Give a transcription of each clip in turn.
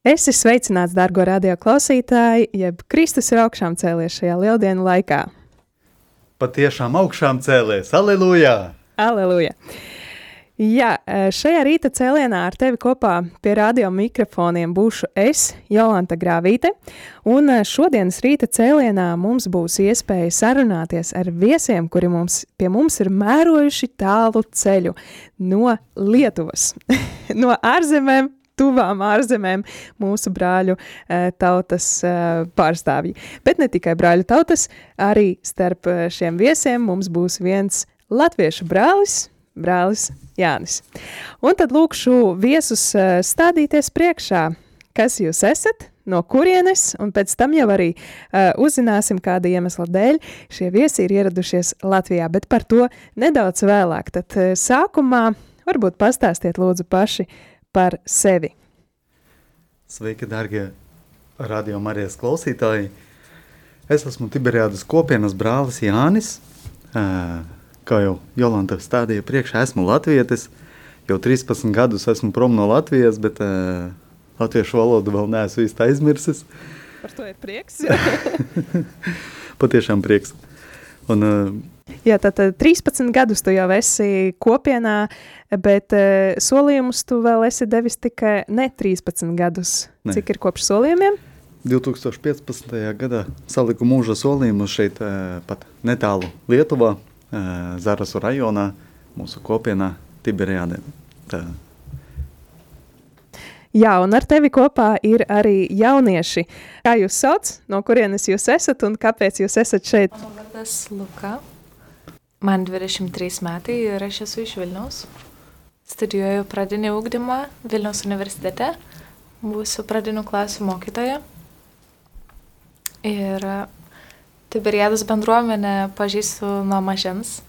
Esi sveicināts, dārgo radio klausītāji, jeb Kristus ir augšām cēlies šajā lieldienu laikā. Patiešām augšām cēlies, aleluja! Aleluja! Jā, šajā rīta cēlienā ar tevi kopā pie radio mikrofoniem būšu es, Jolanta Grāvīte, un šodienas rīta cēlienā mums būs iespēja sarunāties ar viesiem, kuri mums, pie mums ir mērojuši tālu ceļu no Lietuvas, no ārzemēm tuvām ārzemēm mūsu brāļu uh, tautas uh, pārstāvji. Bet ne tikai brāļu tautas, arī starp šiem viesiem mums būs viens latviešu brālis, brālis Jānis. Un tad lūkšu viesus stādīties priekšā, kas jūs esat, no kurienes, un pēc tam jau arī uh, uzzināsim, kāda iemesla dēļ šie viesi ir ieradušies Latvijā, bet par to nedaudz vēlāk. Tad uh, sākumā varbūt pastāstiet lūdzu paši par sevi. Sveiki, darbie radio Marijas klausītāji! Es esmu Tiberiādas kopienas brālis Jānis. Kā jau Jolanta stādīja priekšā, esmu latvietis. Jau 13 gadus esmu prom no Latvijas, bet latviešu valodu vēl neesmu īsti aizmirsis. Par to ir prieks. Patiešām prieks. Un, Jā, tad 13 gadus tu jau esi kopienā, bet uh, solījumus tu vēl esi devis tikai ne 13 gadus. Ne. Cik ir kopš solījumiem? 2015. gadā saliku mūža solījumu šeit uh, pat netālu Lietuvā, uh, Zarasu rajonā, mūsu kopienā Tiberijādē. Tā. Jā, un ar tevi kopā ir arī jaunieši. Kā jūs sauc, no kurienes jūs esat un kāpēc jūs esat šeit? Mano vardas Luka. Man 23 metai ir aš esu iš Vilniaus. Studijuoju pradinį ūkdymą Vilniaus universitete. Būsiu pradinių klasių mokytoja. Ir Tiberiados bendruomenę pažįstu nuo mažens.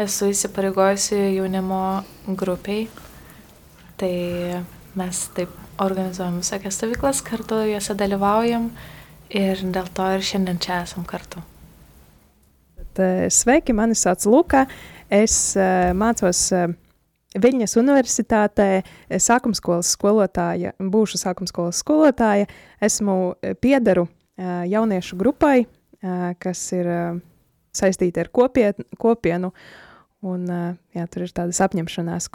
Esu įsipareigojusi jaunimo grupiai. Tai mes taip organizuojam visokias stovyklas kartu, juose dalyvaujam ir dėl to ir šiandien čia esam kartu. Sveiki, mani sauc Luka. Es uh, mācos uh, Viņas universitātē, sākuma skolas skolotāja, būšu sākuma skolas skolotāja. Esmu piedaru uh, jauniešu grupai, kas ir saistīta ar kopiet, kopienu. Un, jā, tur ir tādas apņemšanās,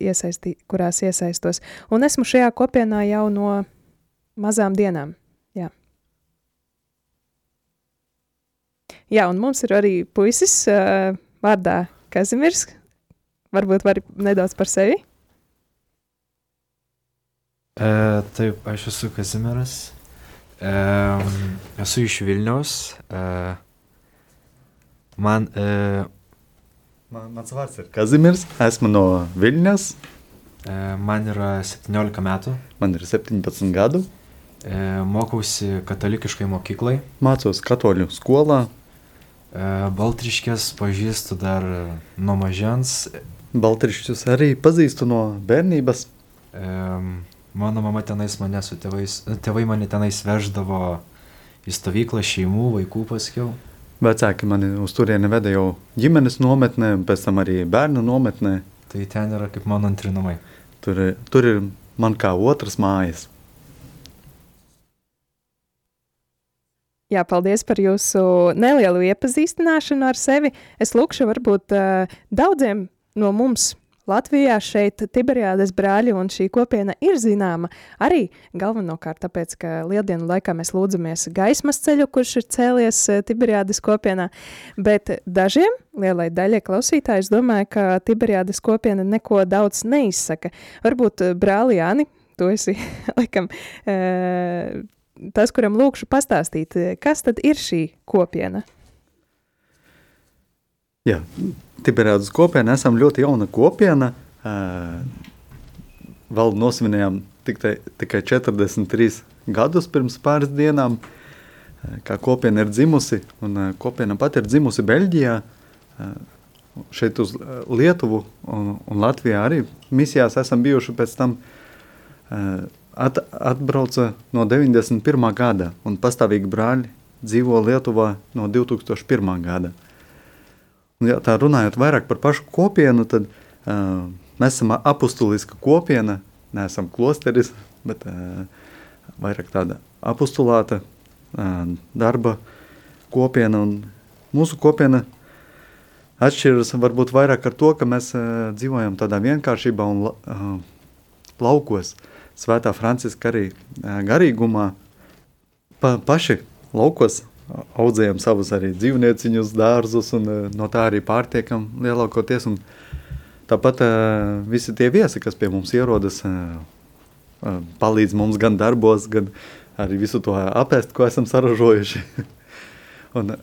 iesaistī, kurās iesaistos. Un esmu šajā kopienā jau no mazām dienām. Jā. Un mums ir arī puisis uh, vārdā Kazimirs. Varbūt vari nedaudz par sevi? E, taip, aš esu Kazimiras. E, esu iš Vilniaus. E, man... E, man mans vārds ir Kazimirs. Esmu no Vilnius. E, man yra 17 metų. Man ir 17 gadu. E, mokausi katalikiškai mokyklai. Mācos katoļu skolā. Baltriškės pažįstu dar nuo mažens. Baltrišķus arī pazīstu no bērnības. Mano mama tenais mane su tėvais, tėvai mane tenais veždavo į stovyklą šeimų, vaikų paskiau. Vecāki mani uz turieni veda jau ģimenes nometnē, pēc tam arī bērnu nometnē. Tai ten yra kaip mano antri namai. Tur, tur ir man kā otras mājas. Jā, paldies par jūsu nelielu iepazīstināšanu ar sevi. Es lūkšu, varbūt uh, daudziem no mums Latvijā šeit Tiberiādas brāļi un šī kopiena ir zināma arī galvenokārt tāpēc, ka lieldienu laikā mēs lūdzamies gaismas ceļu, kurš ir cēlies Tiberiādas kopienā, bet dažiem, lielai daļai klausītāji, es domāju, ka Tiberiādas kopiena neko daudz neizsaka. Varbūt brāli Jāni, tu esi, laikam, tas, kuram lūkšu pastāstīt, kas tad ir šī kopiena? Jā, Tiberādas kopiena esam ļoti jauna kopiena. Vēl nosvinējām tikai, tikai 43 gadus pirms pāris dienām, kā kopiena ir dzimusi, un kopiena pat ir dzimusi Beļģijā, šeit uz Lietuvu un, un Latvijā arī misijās esam bijuši pēc tam at, atbrauca no 91. gada, un pastāvīgi brāļi dzīvo Lietuvā no 2001. gada. Un, ja tā runājot vairāk par pašu kopienu, tad uh, mēs esam apustuliska kopiena, neesam klosteris, bet uh, vairāk tāda apustulāta uh, darba kopiena. Un mūsu kopiena atšķiras varbūt vairāk ar to, ka mēs uh, dzīvojam tādā vienkāršībā un uh, laukos. Svētā Franciska arī garīgumā pa, paši laukos audzējam savus arī dzīvnieciņus, dārzus, un no tā arī pārtiekam lielākoties. Un tāpat visi tie viesi, kas pie mums ierodas, palīdz mums gan darbos, gan arī visu to apēst, ko esam saražojuši. un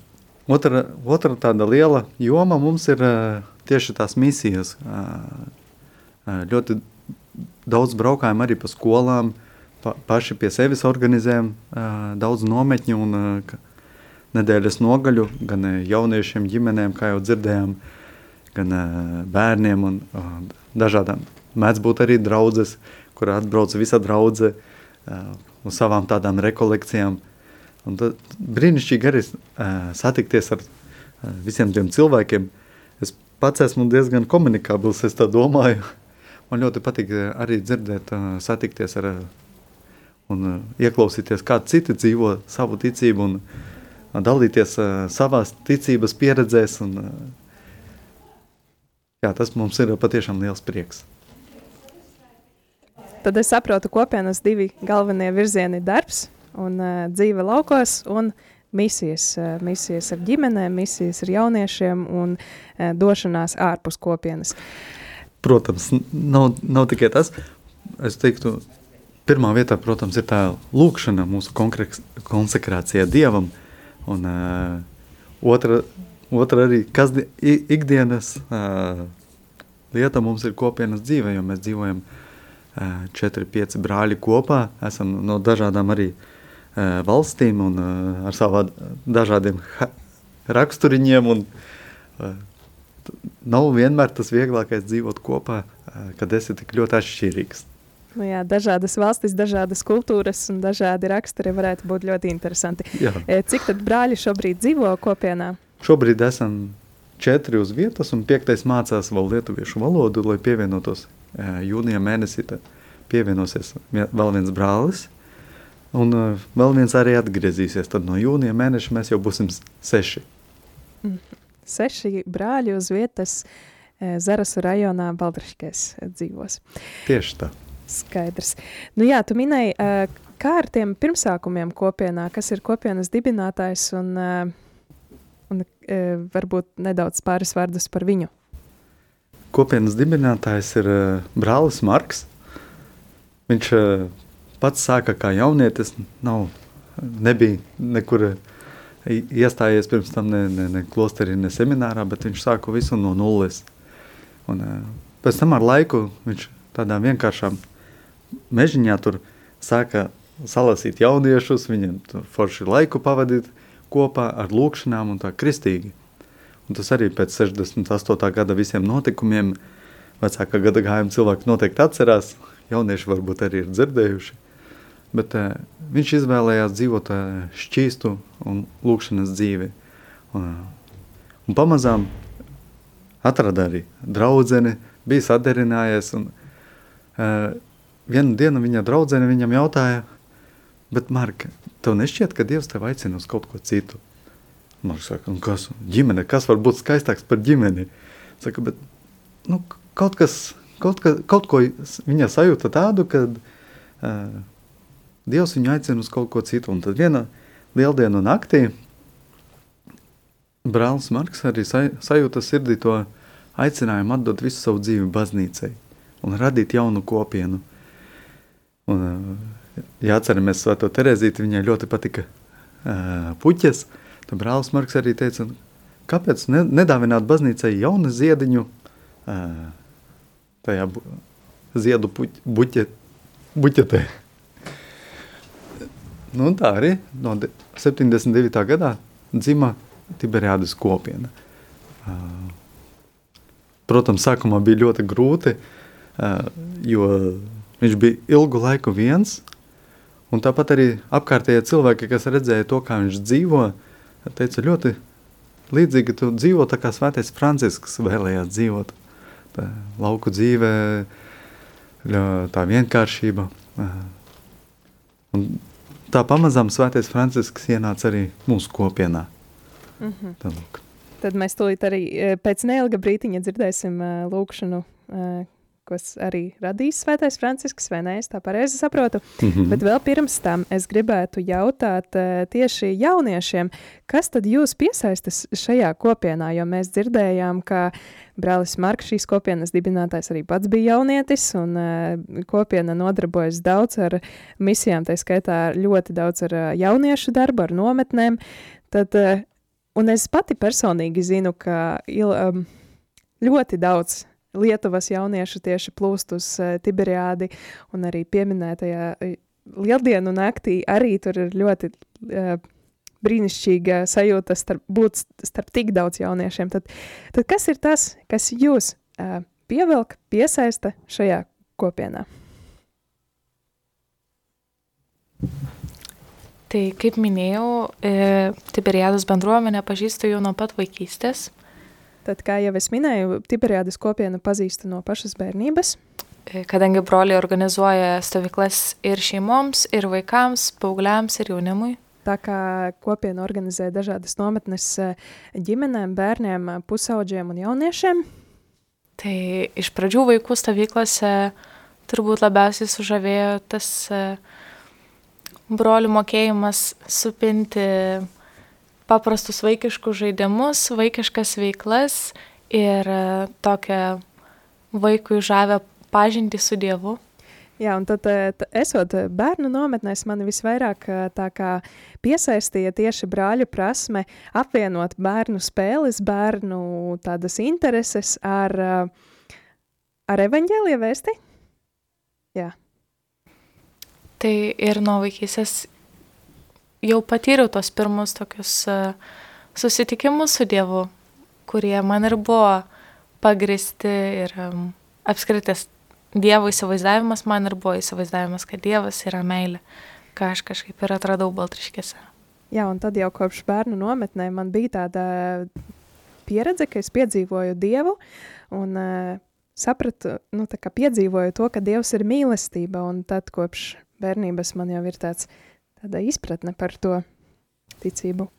otra, otra tāda liela joma mums ir tieši tās misijas. Ļoti daudz braukājam arī pa skolām, pa, paši pie sevis organizējam daudz nometņu un nedēļas nogaļu gan jauniešiem, ģimenēm, kā jau dzirdējām, gan bērniem un dažādām. Mēdz būt arī draudzes, kur atbrauc visa draudze uz savām tādām rekolekcijām. Un tad brīnišķīgi arī satikties ar visiem tiem cilvēkiem. Es pats esmu diezgan komunikabls, es tā domāju. Man ļoti patīk arī dzirdēt, satikties ar un ieklausīties, kā citi dzīvo savu ticību un dalīties uh, savās ticības pieredzēs. Un, uh, jā, tas mums ir patiešām liels prieks. Tad es saprotu, ka kopienas divi galvenie virzieni ir darbs un uh, dzīve laukos un misijas, uh, misijas ar ģimenēm, misijas ar jauniešiem un uh, došanās ārpus kopienas. Protams, nav, nav tikai tas. Es teiktu, pirmā vietā, protams, ir tā lūkšana mūsu konsekrācijā Dievam, Un uh, otra, otra arī, kas di, ikdienas uh, lieta mums ir kopienas dzīve, jo mēs dzīvojam uh, četri, pieci brāļi kopā, esam no dažādām arī uh, valstīm un uh, ar savā dažādiem raksturiņiem un uh, nav vienmēr tas vieglākais dzīvot kopā, uh, kad esi tik ļoti atšķirīgs. Nu jā, dažādas valstis, dažādas kultūras un dažādi raksturi varētu būt ļoti interesanti. Jā. E, cik tad brāļi šobrīd dzīvo kopienā? Šobrīd esam četri uz vietas, un piektais mācās vēl lietuviešu valodu, lai pievienotos e, jūnija mēnesī. Pievienosies vēl viens brālis, un e, vēl viens arī atgriezīsies. Tad no jūnija mēneša mēs jau būsim seši. Mm. Seši brāļi uz vietas Zarasu rajonā Baldraškēs dzīvos. Tieši tā. Skaidrs. Nu jā, tu minēji, kā ar tiem pirmsākumiem kopienā, kas ir kopienas dibinātājs un, un varbūt nedaudz pāris vārdus par viņu. Kopienas dibinātājs ir brālis Marks. Viņš pats sāka kā jaunietis, nav, nebija nekur iestājies pirms tam ne, ne, ne klosterī, ne seminārā, bet viņš sāka visu no nulles. Un, pēc tam ar laiku viņš tādā vienkāršām mežiņā tur sāka salasīt jauniešus, viņiem forši laiku pavadīt kopā ar lūkšanām un tā kristīgi. Un tas arī pēc 68. gada visiem notikumiem vecākā gada gājuma cilvēki noteikti atcerās, jaunieši varbūt arī ir dzirdējuši, bet uh, viņš izvēlējās dzīvot uh, šķīstu un lūkšanas dzīvi. Un, uh, un pamazām atrada arī draudzeni, bija saderinājies un uh, vienu dienu viņa draudzene viņam jautāja, bet Marka, tev nešķiet, ka Dievs tev aicina uz kaut ko citu? Marks saka, un kas? Ģimene, kas var būt skaistāks par ģimeni? Saka, bet nu, kaut kas, kaut, ka, kaut ko viņa sajūta tādu, ka uh, Dievs viņu aicina uz kaut ko citu. Un tad viena lieldienu naktī brālis Marks arī saj, sajūta sirdī to aicinājumu atdot visu savu dzīvi baznīcai un radīt jaunu kopienu. Un, ja atceramies Svēto Terezīti, viņai ļoti patika uh, puķes, tad brālis Marks arī teica, kāpēc ne, nedāvināt baznīcai jaunu ziediņu uh, tajā bu, ziedu buķetē. Nu, tā arī no 79. gadā dzima Tiberiādas kopiena. Protams, sākumā bija ļoti grūti, jo viņš bija ilgu laiku viens, un tāpat arī apkārtējie cilvēki, kas redzēja to, kā viņš dzīvo, teica ļoti līdzīgi, tu dzīvo tā kā svētais Francisks vēlējās dzīvot. Tā lauku dzīvē, tā vienkāršība. Un tā pamazām svētais Francisks ienāca arī mūsu kopienā. Mm -hmm. Lūk. Tad mēs tūlīt arī e, pēc neilga brītiņa dzirdēsim uh, lūkšanu, kas arī radīs Svētais Francisks, vai ne? Es tā pareizi saprotu. Mm -hmm. Bet vēl pirms tam es gribētu jautāt uh, tieši jauniešiem, kas tad jūs piesaistas šajā kopienā, jo mēs dzirdējām, ka brālis Marks šīs kopienas dibinātājs arī pats bija jaunietis, un uh, kopiena nodarbojas daudz ar misijām, tā skaitā ļoti daudz ar uh, jauniešu darbu, ar nometnēm. Tad, uh, un es pati personīgi zinu, ka il, um, ļoti daudz Lietuvas jauniešu tieši plūst uz uh, Tiberiādi un arī pieminētajā uh, Lieldienu naktī arī tur ir ļoti uh, brīnišķīga sajūta starp, būt starp tik daudz jauniešiem. Tad, tad kas ir tas, kas jūs uh, pievelk, piesaista šajā kopienā? Tai kaip minėjau, e, Tiberiados bendruomenę pažįstu jau nuo pat vaikystės. Tad, kā jau es minēju, Tiberiādas kopienu pazīstu no pašas bērnības. Kadangi broliai organizuoja stovyklas ir šeimoms, ir vaikams, paaugliams, ir jaunimui. Tā kā kopiena organizē dažādas nometnes ģimenēm, bērniem, pusauģiem un jauniešiem. Tai iš pradžių vaikų stovyklose turbūt labiausiai sužavėjo tas brolių mokėjimas supinti paprastus vaikiškus žaidimus, vaikiškas veiklas ir e, tokią vaikui žavę pažinti su Dievu. Jā, un tad, e, esot bērnu nometnēs, man visvairāk e, kā piesaistīja tieši brāļu prasme apvienot bērnu spēles, bērnu tādas intereses ar, ar evaņģēlija vēsti. Jā. Tai ir no vaikystės jau patyriau tos pirmus tokius e, susitikimus su Dievu, kurie man ir buvo pagristi ir apskritas Dievo įsivaizdavimas man ir buvo įsivaizdavimas, kad Dievas yra meilė, ką aš kažkaip ir atradau Baltriškėse. Jā, un tad jau kopš bērnu nometnē man bija tāda pieredze, ka es piedzīvoju Dievu un uh, sapratu, nu, tā kā piedzīvoju to, ka Dievs ir mīlestība, un tad kopš bērnības man jau ir tāds tāda izpratne par to ticību.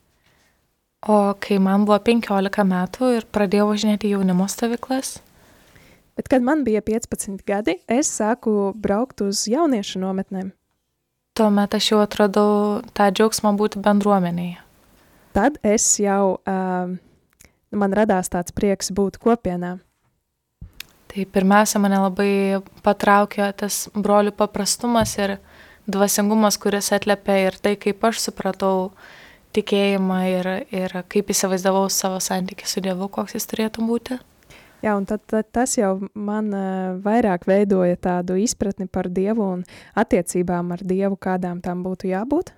O kai man buvo 15 metų ir pradėjau važinėti jaunimo stovyklas? Bet kad man bija 15 gadi, es sāku braukt uz jauniešu nometnēm. Tuomet aš jau atradau tą džiaugsmą būti bendruomenėje. Tad es jau, uh, man radās tāds prieks būt kopienā. Tai pirmiausia, mane labai patraukė tas brolių paprastumas ir uh, dvasingumas, kuris atliepia ir tai, kaip aš supratau tikėjimą ir, ir kaip įsivaizdavau savo santykį su Dievu, koks jis turėtų būti. Jā, un tad, tad tas jau man uh, vairāk veidoja tādu izpratni par Dievu un attiecībām ar Dievu, kādām tam būtu jābūt.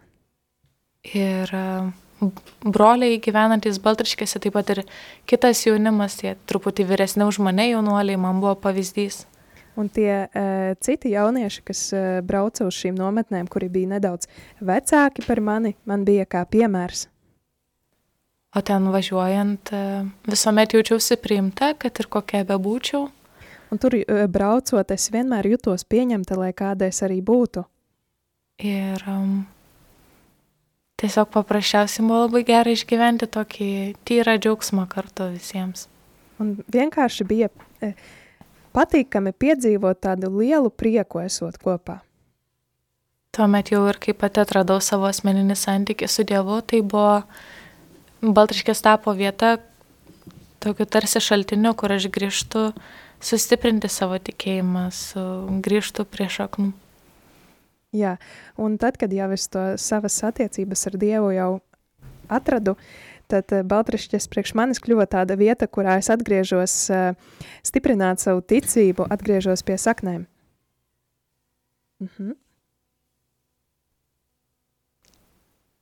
Ir uh, broliai gyvenantis Baltriškėse, taip pat ir kitas jaunimas, tie truputį vyresni už mane jaunuoliai, man buvo pavyzdys. Un tie uh, citi jaunieši, kas uh, brauca uz šīm nometnēm, kuri bija nedaudz vecāki par mani, man bija kā piemērs. Ten važiuojant, uh, visuomet jaučiausi priimta, kad ir kokia bebūčiau. Un tur uh, braucot, es vienmēr jutos pieņemta, lai kāda es arī būtu. Ir um, tiesiog paprasčiausiai buvo labai gerai išgyventi tokį tyrą džiaugsmą kartu visiems. Un vienkārši bija... Uh, patīkami piedzīvot tādu lielu prieku esot kopā. Tuomet jau ir kai pati atradau savo asmeninį santykį su Dievu, tai buvo Baltriškės tapo vieta tokiu tarsi šaltiniu, kur aš grįžtu sustiprinti savo tikėjimą, su, grįžtu prie šaknų. Jā, un tad, kad jau es to savas attiecības ar Dievu jau atradu, tad uh, Baltrišķis priekš manis kļuva tāda vieta, kurā es atgriežos uh, stiprināt savu ticību, atgriežos pie saknēm. Mhm.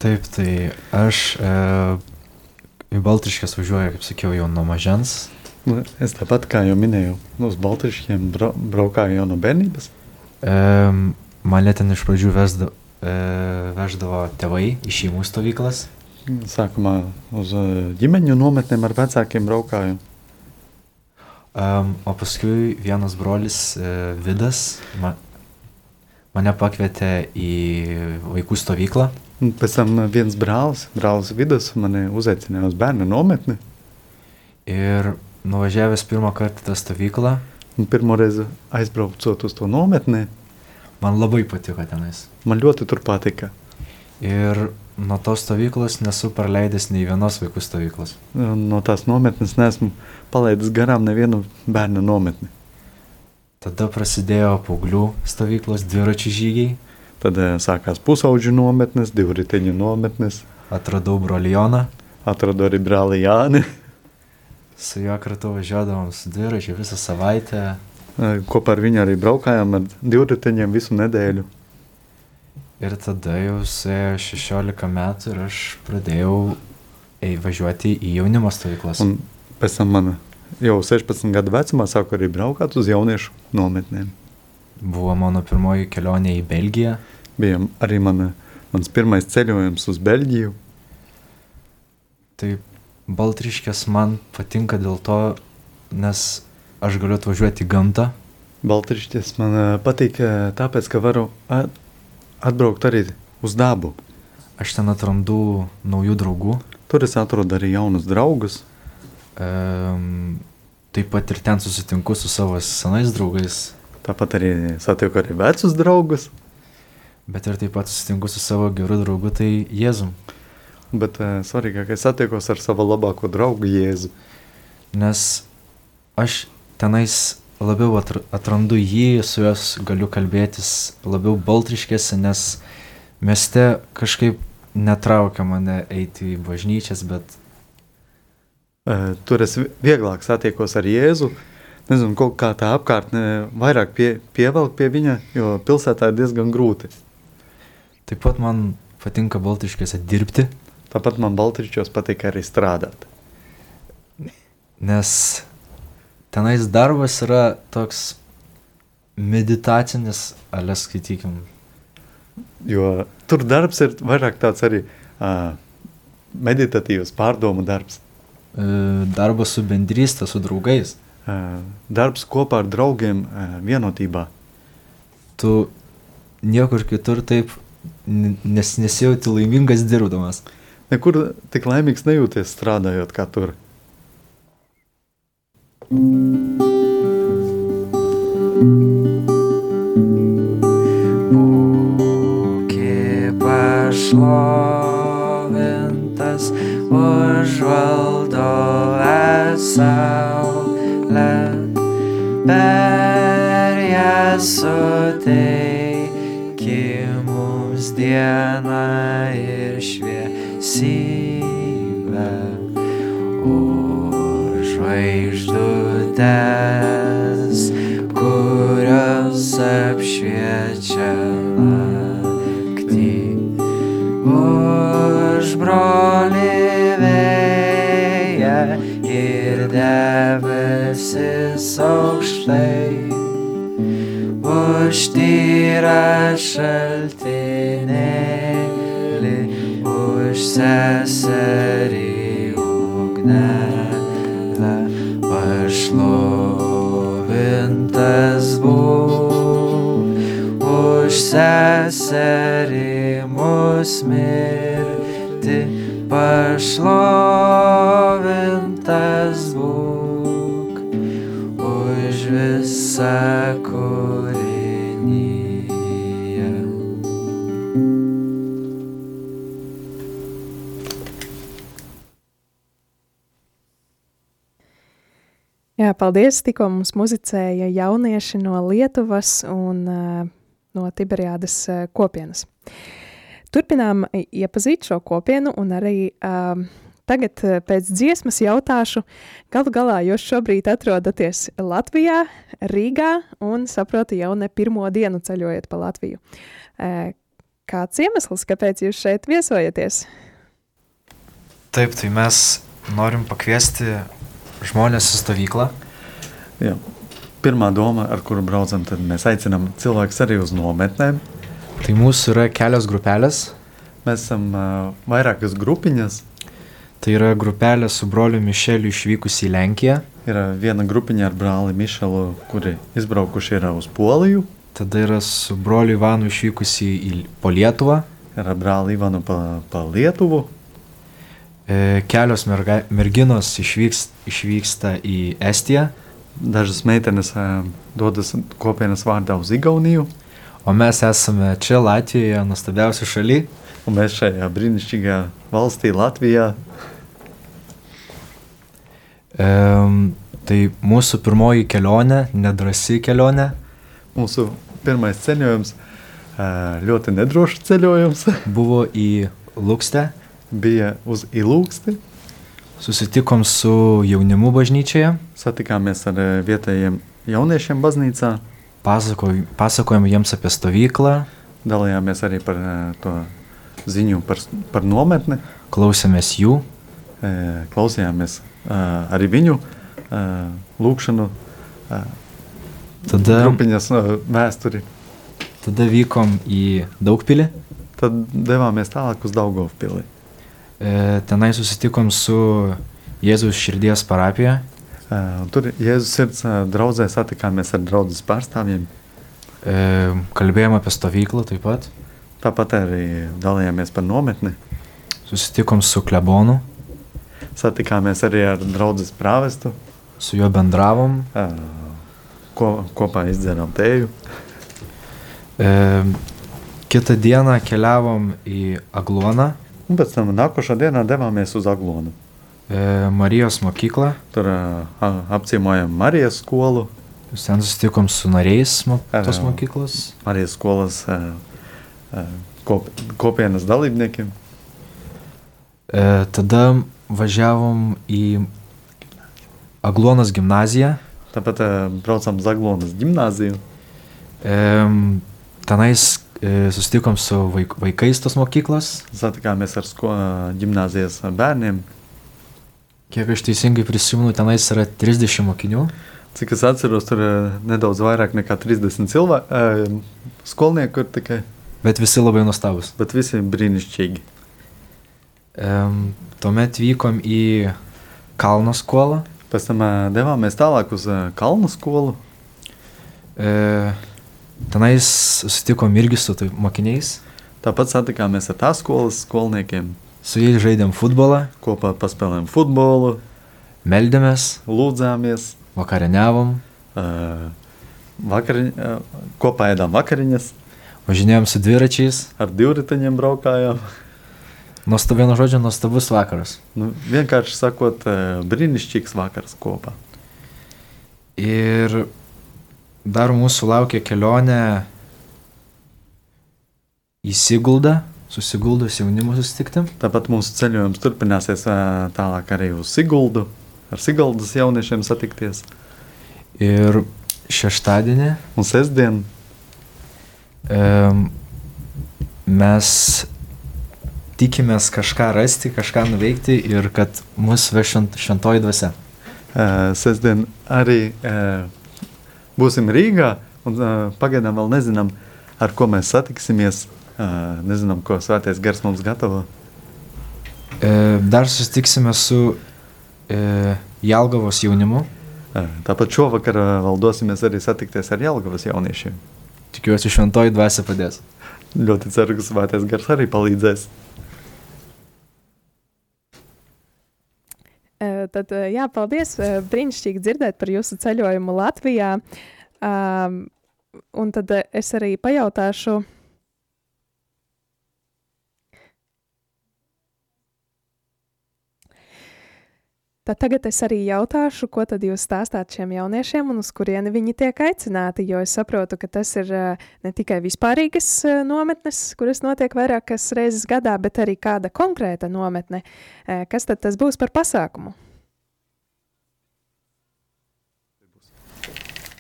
Taip, tai aš e, į Baltriškės važiuoju, kaip sakiau, jau nuo mažens. Nu, Es tāpat kā jau minēju, uz Baltriškiem bra braukāju jau no bērnības. E, mane ten iš pradžių vesda, e, veždavo tėvai į šeimų stovyklas. Sākumā uz ģimeņu nometnēm ar vecākiem braukāju. Um, o paskui vienas brolis e, Vidas ma, mane pakvietė į vaikų stovyklą. Pēc tam viens brālis, brālis Vidas, mani uzaicināja uz bērnu nometni. Ir nuvažiavęs pirmą kartą tą stovyklą, pirmo reizi aizbraucot uz to nometni, man labai patiko tenais. man ļoti tur patika. Ir nuo tos stovyklos nesu praleidęs nei vienos vaikų stovyklos. Un No tās nometnes neesmu palaidis garām nevienu bērnu nometni. Tada prasidėjo paauglių stovyklos dviračių žygiai, Tad eh, sākās pusauģu nometnes, divriteņu nometnes. atradau brolioną, Atradu arī brāli Jāni, su juo kartu važiuodavom su dviračiu visą savaitę. eh, kopā ar viņu arī braukājām ar divriteņiem visu nedēļu. Ir tada jau suėjo 16 metų ir aš pradėjau važiuoti į jaunimo stovyklas. Un man jau 16 gadu vecumā sāku arī braukāt uz jauniešu nometnēm. Buvo mano pirmoji kelionė į Belgiją. Bija arī mana, mans pirmais ceļojums uz Beļģiju. Tai Baltriškės man patinka dėl to, nes aš galiu atvažiuoti į gamtą. Baltrišķis man eh, tāpēc, ka varu a- atbraukt arī uz dabu. Aš ten atrandu naujų draugų. Tur es atrodu arī jaunus draugus. Um, taip pat ir ten susitinku su savo senais draugais, Tāpat arī satieku arī vecus draugus. bet ir taip pat susitinku su savo geru draugu, tai Jėzum. Bet uh, svarīgākais satiekos ar savu labāko draugu Jēzu. Nes aš tenais labiau atr- atrandu jį, su juos galiu kalbėtis labiau baltriškėse, nes mieste kažkaip netraukia mane eiti į bažnyčias, bet Uh, tur es vi- vieglāk satiekos ar Jēzu. Nezinu, kaut kā tā apkārtne vairāk pie, pievelk pie viņa, jo pilsētā ir diezgan grūti. taip pat man patinka baltriškėse dirbti, Tāpat man Baltričos patīk arī strādāt. nes tenais darbas yra toks meditacinis, alės skaitykim. Jo tur darbs ir vairāk tāds arī uh, meditatīvs pārdomu darbs. E, Darbas su bendrystė, su draugais. Uh, darbs kopā ar draugiem uh, vienotībā. Tu niekur kitur taip nes, nesijauti laimingas dirbdamas. Nekur tik laimīgs nejūties strādājot kā tur. Būki pašlovintas už valdovę saulę, per ją suteiki mums dieną ir šviesybę. Už žvaigždutes, kurios apšviečia naktį. Už brolį vėją ir debesis aukštai. Už tyrą šaltinėlį, už seserį ugnelę, pašlovintas būk, už seserį mus mirti, pašlovintas būk, už visą Jā, paldies. Tikko mums muzicēja jaunieši no Lietuvas, un uh, no Tiberiādas uh, kopienas. Turpinām iepazīt šo kopienu un arī uh, tagad pēc dziesmas jautāšu, galu galā jūs šobrīd atrodaties Latvijā, Rīgā un saprotu jau ne pirmo dienu ceļojat pa Latviju. Kāds iemesls, kāpēc jūs šeit viesojaties? Taip, tai mes norim pakviesti žmonės į stovyklą. Jā. Pirmā doma, ar kuru braucam, tad mēs aicinām cilvēkus arī uz nometnēm. Tai mūsų yra kelios grupelės. Mēs esam uh, vairākas grupiņas. Tai yra grupelė su broliu Mišeliu išvykusi į Lenkiją. Yra viena grupiņa ar brāli Mišelu, kuri izbraukuši yra uz Poliju. Tada yra su broliu Ivanu išvykusi į po Lietuvą. Yra brāli Ivanu pa, pa Lietuvu. E, kelios merga, merginos išvyks, išvyksta į Estiją. Dažas meitenes uh, dodas kopienas vārdā uz Igauniju. O mes esame čia Latvijoje, nuostabiausia šaly. Un mēs šajā brīnišķīgajā valstī, Latvijā. E, tai mūsų pirmoji kelionė, nedrasi kelionė. Mūsu pirmais ceļojums, uh, ļoti nedrošs ceļojums, Buvo į Lukstę. Bija uz Ilūksti. Susitikom su jaunimu bažnyčioje. Satikāmies ar uh, vietējiem jauniešiem baznīcā. Pasakoj, pasakojom jiems apie stovyklą, Dalījāmies arī par uh, to ziņu par, par nometni. klausėmės jų. Klausījāmies uh, arī viņu lūkšanu, Tada, grupiņas uh, vēsturi. tada vykom į Daugpilį. Tad devāmies tālāk uz Daugovpili. E, tenai susitikom su Jėzaus širdies parapija. Un tur Jēzus sirds uh, draudzē satikāmies ar draudzes pārstāvjiem. E, kalbėjom apie stovyklą taip pat. Tāpat arī dalījāmies par nometni. Susitikom su klebonu, Satikāmies arī ar draugu prāvestu. su juo bendravom. Ko, kopā izdzērām tēju. E, kitą dieną keliavom į Agluoną, Un pēc tam nākošā dienā devāmies uz Aglonu. e, Marijos mokyklą. Tur uh, apciemojām Marijas skolu. Ten susitikom su nariais mo tos mokyklos. Marijas skolas uh, uh, kop, kopienas dalībniekiem. E, tada važiavom į Agluonos gimnaziją. Tāpat uh, braucām uz Aglonas gimnāziju. E, tenais e, susitikom su vaik, vaikais tos mokyklos. Satikāmies ar sko, uh, gimnāzijas bērniem. Kiek aš teisingai prisimenu, tenais yra 30 mokinių. Cik es atceros, tur uh, nedaudz vairāk nekā 30 cilvēku, uh, skolnieku ir tikai, Bet visi labai nuostabus. bet visi brīnišķīgi. E, tuomet vykom į Kalno skolą. Pēc tam uh, devāmies tālāk uz uh, Kalnu skolu. E, tenais susitikom irgi su tai mokiniais. Tāpat satikāmies ar tās skolas skolniekiem. Su jais žaidėm futbolą, Kopā paspēlējām futbolu, meldėmės, lūdzāmies, vakarieniavom, uh, vakariņ, uh, kopā ēdām vakariņas, važinėjom su dviračiais. ar divriteņiem braukājām. Nuostabu, vienu žodžiu, nuostabus vakaras. Nu, vienkārši sakot, brīnišķīgs vakars kopā. Ir dar mūsų laukia kelionė į Siguldą, su Siguldos jaunimu susitikti. Tāpat mūsu ceļojums turpināsies uh, tālāk arī uz Siguldu, ar Siguldas jauniešiem satikties. Ir šeštadienį Un sestdien um, mes tikimės kažką rasti, kažką nuveikti ir kad mus veš švent, šventoji dvasia. Uh, sestdien arī uh, būsim Rīgā, un pagaidām vēl nezinām, ar ko mēs satiksimies. Nezinām, ko svētais gars mums gatavo. E, dar susitiksime su Jalgavos jaunimu. Tāpat šovakar vēl dosimies arī satikties ar Jelgavas jauniešiem. Tikiuosi, šventoji dvasia padės. Ļoti ceru, ka svētais gars arī palīdzēs. Tad, jā, paldies. Brīnišķīgi dzirdēt par jūsu ceļojumu Latvijā. Um, un tad es arī pajautāšu. Tad tagad es arī jautāšu, ko tad jūs stāstāt šiem jauniešiem un uz kurieni viņi tiek aicināti, jo es saprotu, ka tas ir uh, ne tikai vispārīgas uh, nometnes, kuras notiek vairākas reizes gadā, bet arī kāda konkrēta nometne. Uh, kas tad tas būs par pasākumu?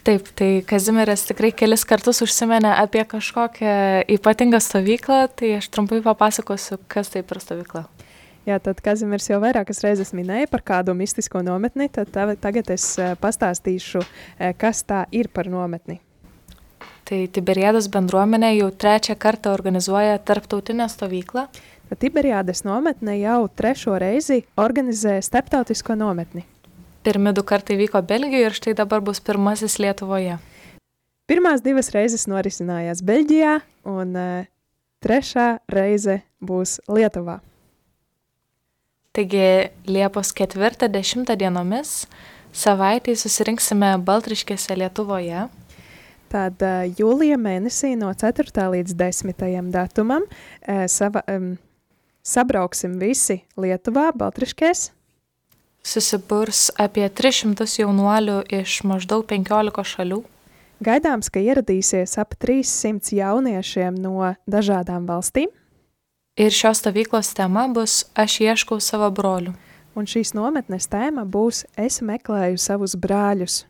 Taip, tai Kazimiras tikrai kelis kartus užsiminė apie kažkokią ypatingą stovyklą, tai aš trumpai papasakosiu, kas tai per stovykla. Jā, tad Kazimirs jau vairākas reizes minēja par kādu mistisko nometni, tad tagad es eh, pastāstīšu, eh, kas tā ir par nometni. Tai Tiberiados bendruomenė jau trečią kartą organizuoja tarptautinę stovyklą. Tad Tiberiadas nometne jau trešo reizi organizē starptautisko nometni. Pirmi du kartai vyko Belgijoje ir štai dabar bus pirmasis Lietuvoje. Pirmās divas reizes norisinājās Beļģijā, un uh, trešā reize būs Lietuvā. Taigi Liepos 4-10 dienomis savaitį susirinksime Baltriškėse Lietuvoje. Tad uh, jūlija mēnesī no 4. līdz 10. datumam uh, sava, um, sabrauksim visi Lietuvā, Baltriškēs susiburs apie 300 jaunuolių iš maždaug 15 šalių. Gaidāms, ka ieradīsies ap 300 jauniešiem no dažādām valstīm. Ir šios stovyklos tema bus Aš ieškau savo brolių. Un šīs nometnes tēma būs Es meklēju savus brāļus.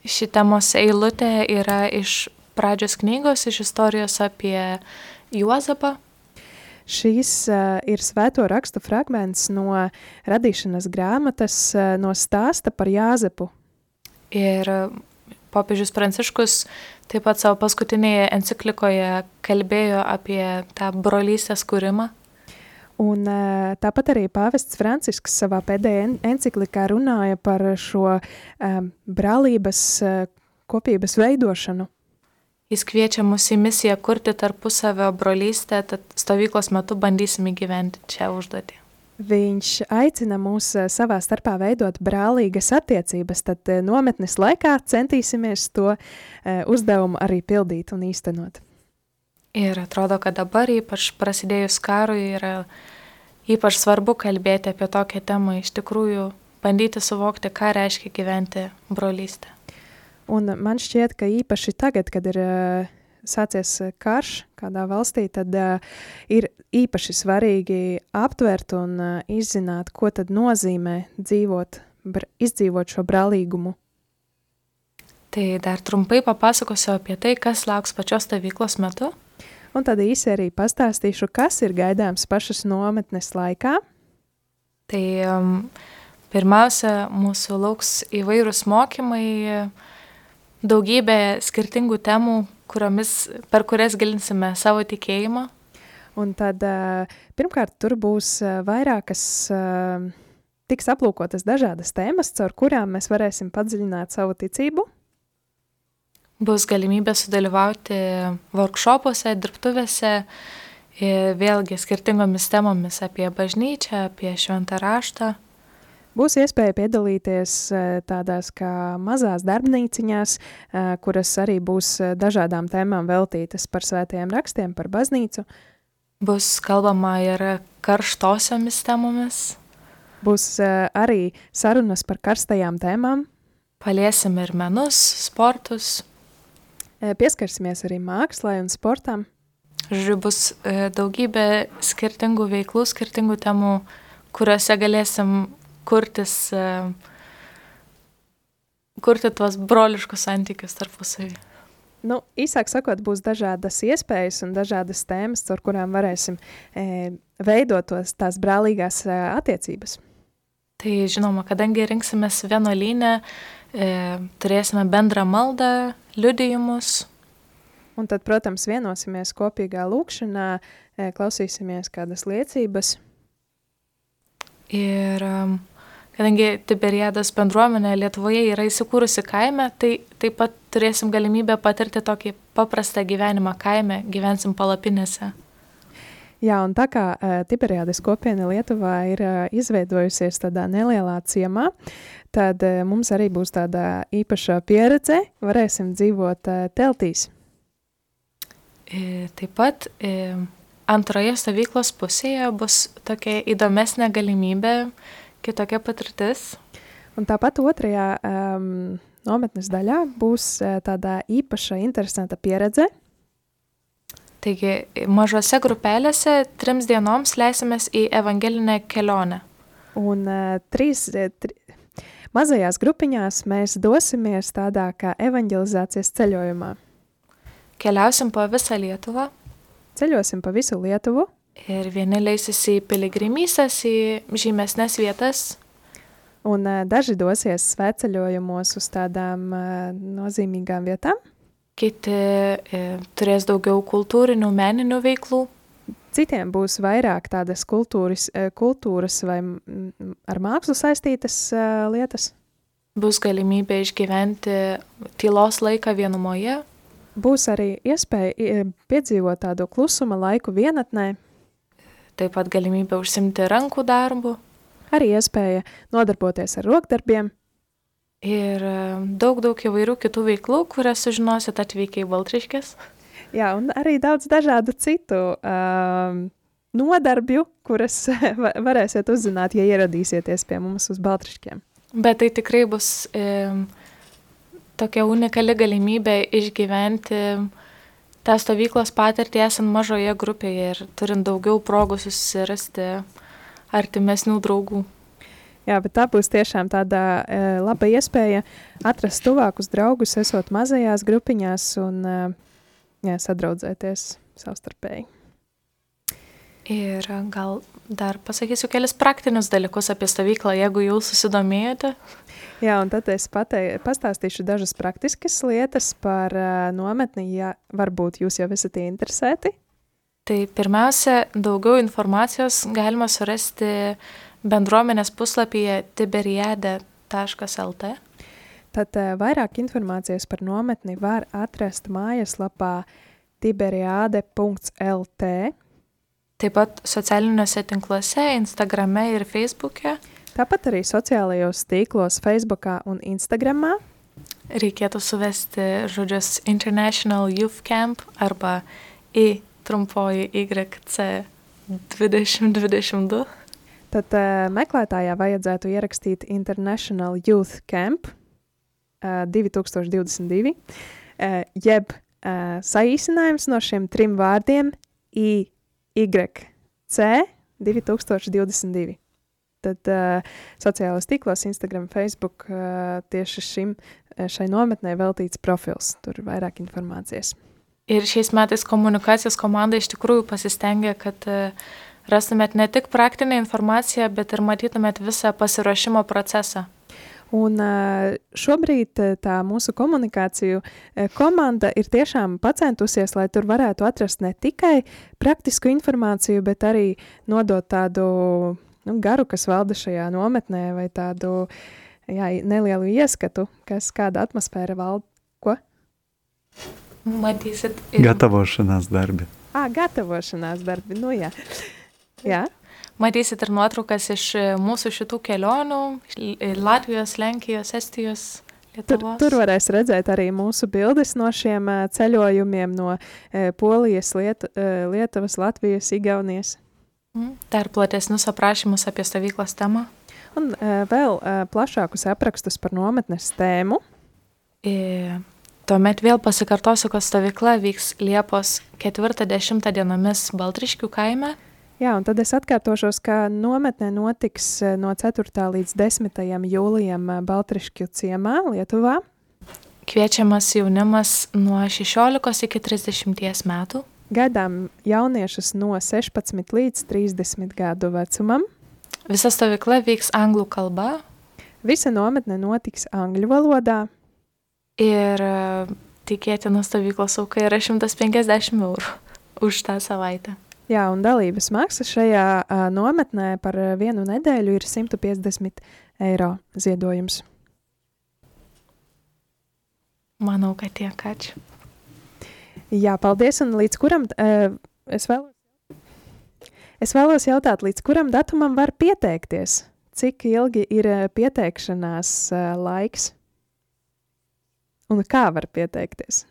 Ši temos eilutė yra iš pradžios knygos, iš istorijos apie Juozapą, Šīs uh, ir svēto rakstu fragments no radīšanas grāmatas, uh, no stāsta par Jāzepu. Ir popiežius Pranciškus taip pat savo paskutinėje enciklikoje kalbėjo apie tą brolystės kūrimą. Un, uh, tāpat arī pāvests Francisks savā pēdējā enciklikā runāja par šo um, brālības uh, kopības veidošanu. Jis kviečia mus į misiją kurti tarpusavio brolystę, tad stovyklos metu bandysim įgyventi čia užduotį. Viņš aicina mūs savā starpā veidot brālīgas attiecības, tad nometnes laikā centīsimies to uzdevumu arī pildīt un īstenot. Ir atrodo, kad dabar, ypač prasidėjus karui, yra ypač svarbu kalbėti apie tokią temą, iš tikrųjų bandyti suvokti, ką reiškia gyventi brolystę. Un man šķiet, ka īpaši tagad, kad ir uh, sācies karš kādā valstī, tad uh, ir īpaši svarīgi aptvert un uh, izzināt, ko tad nozīmē dzīvot, izdzīvot šo brālīgumu. Tai dar trumpai papasakosiu apie tai, kas lauks pačios stovyklos metu. Un tad īsi arī pastāstīšu, kas ir gaidāms pašas nometnes laikā. Tai um, pirmiausia, mūsų lauks įvairūs mokymai, daugybė skirtingų temų, kuriomis, per kurias gilinsime savo tikėjimą. Un tad pirmkārt tur būs vairākas, tiks aplūkotas dažādas tēmas, caur kurām mēs varēsim padziļināt savu ticību. Bus galimybė sudalyvauti workshopuose, dirbtuvėse, vėlgi skirtingomis temomis apie bažnyčią, apie šventą raštą. Būs iespēja piedalīties tādās kā mazās darbnīciņās, kuras arī būs dažādām tēmām veltītas par svētajiem rakstiem, par baznīcu. Bus kalbama ir karštosiomis temomis. Būs arī sarunas par karstajām tēmām. Paliesim ir menus, sportus. Pieskarsimies arī mākslai un sportam. Žodžiu, bus daugybė skirtingų veiklų, skirtingų temų, kuriuose galėsim kurtis, e, kurti tuos broliškus santykius tarpusavį. Nu, īsāk sakot, būs dažādas iespējas un dažādas tēmas, ar kurām varēsim e, veidot tos, tās brālīgās e, attiecības. Tai žinoma, kadangi rinksimies vienuolynę, e, turėsime bendrą maldą, liudijumus. Un tad, protams, vienosimies kopīgā lūkšanā, e, klausīsimies kādas liecības. Ir um, kadangi Tiberiadas bendruomenė Lietuvoje yra įsikūrusi kaime, tai taip pat turėsim galimybę patirti tokį paprastą gyvenimą kaime, gyvensim palapinėse. Jā, un tā kā uh, Tiberiādas kopiena Lietuvā ir uh, izveidojusies tādā nelielā ciemā, tad uh, mums arī būs tāda īpaša pieredze, varēsim dzīvot uh, teltīs. E, taip pat e, antroje stovyklos pusėje bus tokia įdomesnė galimybė kitokia patirtis. Un tāpat otrajā um, nometnes daļā būs uh, tāda īpaša, interesanta pieredze. Taigi, mažose grupelėse trims dienoms leisimės į evangelinę kelionę. Un uh, trīs, eh, tri, mazajās grupiņās mēs dosimies tādā kā evanģelizācijas ceļojumā. Keliausim po visą Lietuvą Ceļosim pa visu Lietuvu, ir vieni leisis į piligrimysės, į žymesnės vietas, un uh, daži dosies svētceļojumos uz tādām uh, nozīmīgām vietām. kiti e, turės daugiau kultūrinių, meninių veiklų. Citiem būs vairāk tādas kultūras, eh, kultūras vai ar mākslu saistītas lietas. Bus galimybė išgyventi tylos laiką vienumoje, Būs arī iespēja eh, piedzīvot tādu klusuma laiku vienatnē, taip pat galimybė užsimti rankų darbu arī iespēja nodarboties ar rokdarbiem, ir e, daug, daug įvairių kitų veiklų, kurias sužinosit atvykę į Baltriškės. jā, un arī daudz dažādu citu um, nodarbju, kuras va- varēsiet uzzināt, ja ieradīsieties pie mums uz Baltriškiem. Bet tai tikrai bus e, tokia unikali galimybė išgyventi tą stovyklos patirtį esant mažoje grupėje ir turint daugiau progų susirasti artimesnių draugų. Jā, bet tā būs tiešām tāda e, laba iespēja atrast tuvākus draugus, esot mazajās grupiņās un e, jā, sadraudzēties savstarpēji. Ir gal dar pasakysiu kelis praktinius dalykus apie stovyklą, jeigu jau susidomėjote. Jā, un tad es patei, pastāstīšu dažas praktiskas lietas par uh, nometni, ja varbūt jūs jau esat interesēti. Tai pirmiausia, daugiau informacijos galima surasti bendruomenės puslapyje tiberiade.lt. Tad uh, vairāk informācijas par nometni var atrast mājaslapā tiberiade.lt. Taip pat socialiniuose tinkluose, Instagrame ir Facebook'e Tāpat arī sociālajos tīklos, Facebook un Instagram. reikėtų suvesti žodžius International Youth Camp arba į trumpoji YC 2022. Tad uh, meklētājā vajadzētu ierakstīt International Youth Camp uh, 2022, uh, jeb uh, saīsinājums no šiem trim vārdiem IYC 2022. Tad uh, sociālajos tīklos, Instagram, Facebook uh, tieši šim, uh, šai nometnē veltīts profils. Tur ir vairāk informācijas. Ir šiais metais komunikacijos komanda iš tikrųjų pasistengė, kad e, rastumėt ne tik praktinę informaciją, bet ir matytumėt visą pasiruošimo procesą. Un uh, šobrīd uh, tā mūsu komunikāciju uh, komanda ir tiešām centusies, lai tur varētu atrast ne tikai praktisku informāciju, bet arī nodot tādu nu, garu, kas valda šajā nometnē, vai tādu jā, nelielu ieskatu, kas kāda atmosfēra valda. Ko? Gatavošanās darbi. Ah, gatavošanās darbi. Nu, jā. jā. Matysit ir nuotraukas iš mūsų šitų kelionių - Latvijos, Lenkijos, Estijos, Tur, Lietuvos. tur varēs redzēt arī mūsu bildes no šiem ceļojumiem no Polijas, Liet, Lietuvas, Latvijas, Igaunijas. Mm, Dar platesnius aprašymus apie stovyklos temą. Un uh, vēl uh, plašākus aprakstus par nometnes tēmu. Ir tuomet vėl pasikartosiu, kad stovykla vyks Liepos 4-10 dienomis Baltriškių kaime. Jā, un tad es atkārtošos, ka nometne notiks uh, no 4. līdz 10. jūlijam uh, Baltriškju ciemā, Lietuvā. Kviečiamas jaunimas nuo 16 iki 30 metų. Gaidām jauniešus no 16 līdz 30 gadu vecumam. Visa stovykla vyks anglų kalba Visa nometne notiks angļu valodā. ir e, tikėtina stovyklos auka yra 150 eurų už tą savaitę. Jā, un dalības maksa šajā uh, nometnē par vienu nedēļu ir 150 eiro ziedojums. Manau, kad tiek ačiū. Jā, paldies. Un līdz kuram uh, es vēlos? Es vēlos jautāt, līdz kuram datumam var pieteikties? Cik ilgi ir uh, pieteikšanās uh, laiks? Un kā var pieteikties?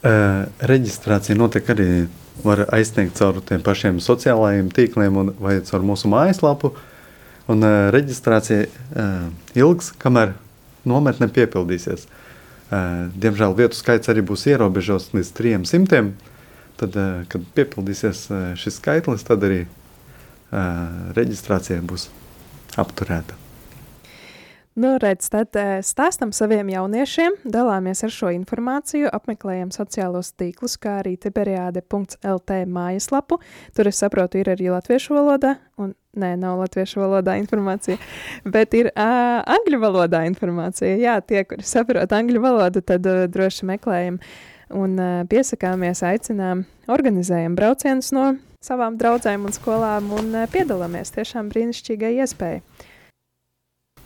Uh, reģistrācija notiek arī var aizsniegt caur tiem pašiem sociālajiem tīkliem un, vai caur mūsu mājaslapu. Un, uh, reģistrācija uh, ilgs, kamēr nometne piepildīsies. Uh, diemžēl vietu skaits arī būs ierobežots līdz 300. Tad, uh, kad piepildīsies uh, šis skaitlis, tad arī uh, reģistrācija būs apturēta. Nu, redz, tad stāstam saviem jauniešiem, dalāmies ar šo informāciju, apmeklējam sociālos tīklus, kā arī tiberiāde.lt mājaslapu. Tur, es saprotu, ir arī latviešu valodā, un nē, nav latviešu valodā informācija, bet ir uh, angļu valodā informācija. Jā, tie, kuri saprot angļu valodu, tad uh, droši meklējam un uh, piesakāmies, aicinām, organizējam braucienus no savām draudzēm un skolām un uh, piedalāmies. Tiešām brīnišķīgai iespēja.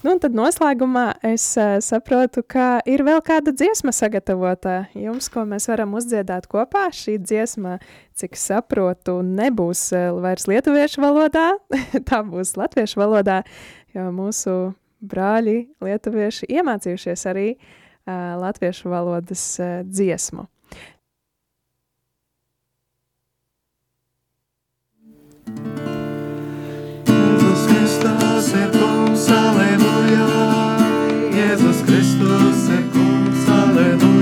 Nu, un tad noslēgumā es uh, saprotu, ka ir vēl kāda dziesma sagatavota jums, ko mēs varam uzdziedāt kopā. Šī dziesma, cik saprotu, nebūs uh, vairs lietuviešu valodā, tā būs latviešu valodā, jo mūsu brāļi lietuvieši iemācījušies arī uh, latviešu valodas uh, dziesmu. Kristus ir kungs, aleluja. Jēzus Kristus ir kungs, aleluja.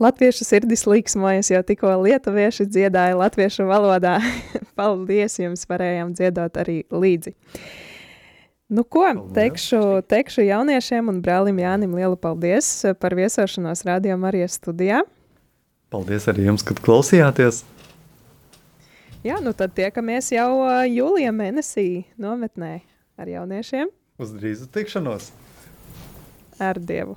Latviešu sirdis līksmojas, jo tikko lietuvieši dziedāja latviešu valodā. Paldies jums, varējām dziedāt arī līdzi. Nu ko, teikšu, teikšu jauniešiem un brālim Jānim lielu paldies par viesošanos Radio Marijas studijā. Paldies arī jums, kad klausījāties. Jā, nu tad tiekamies jau jūlijā mēnesī nometnē ar jauniešiem Uz drīzu tikšanos! ar Dievu.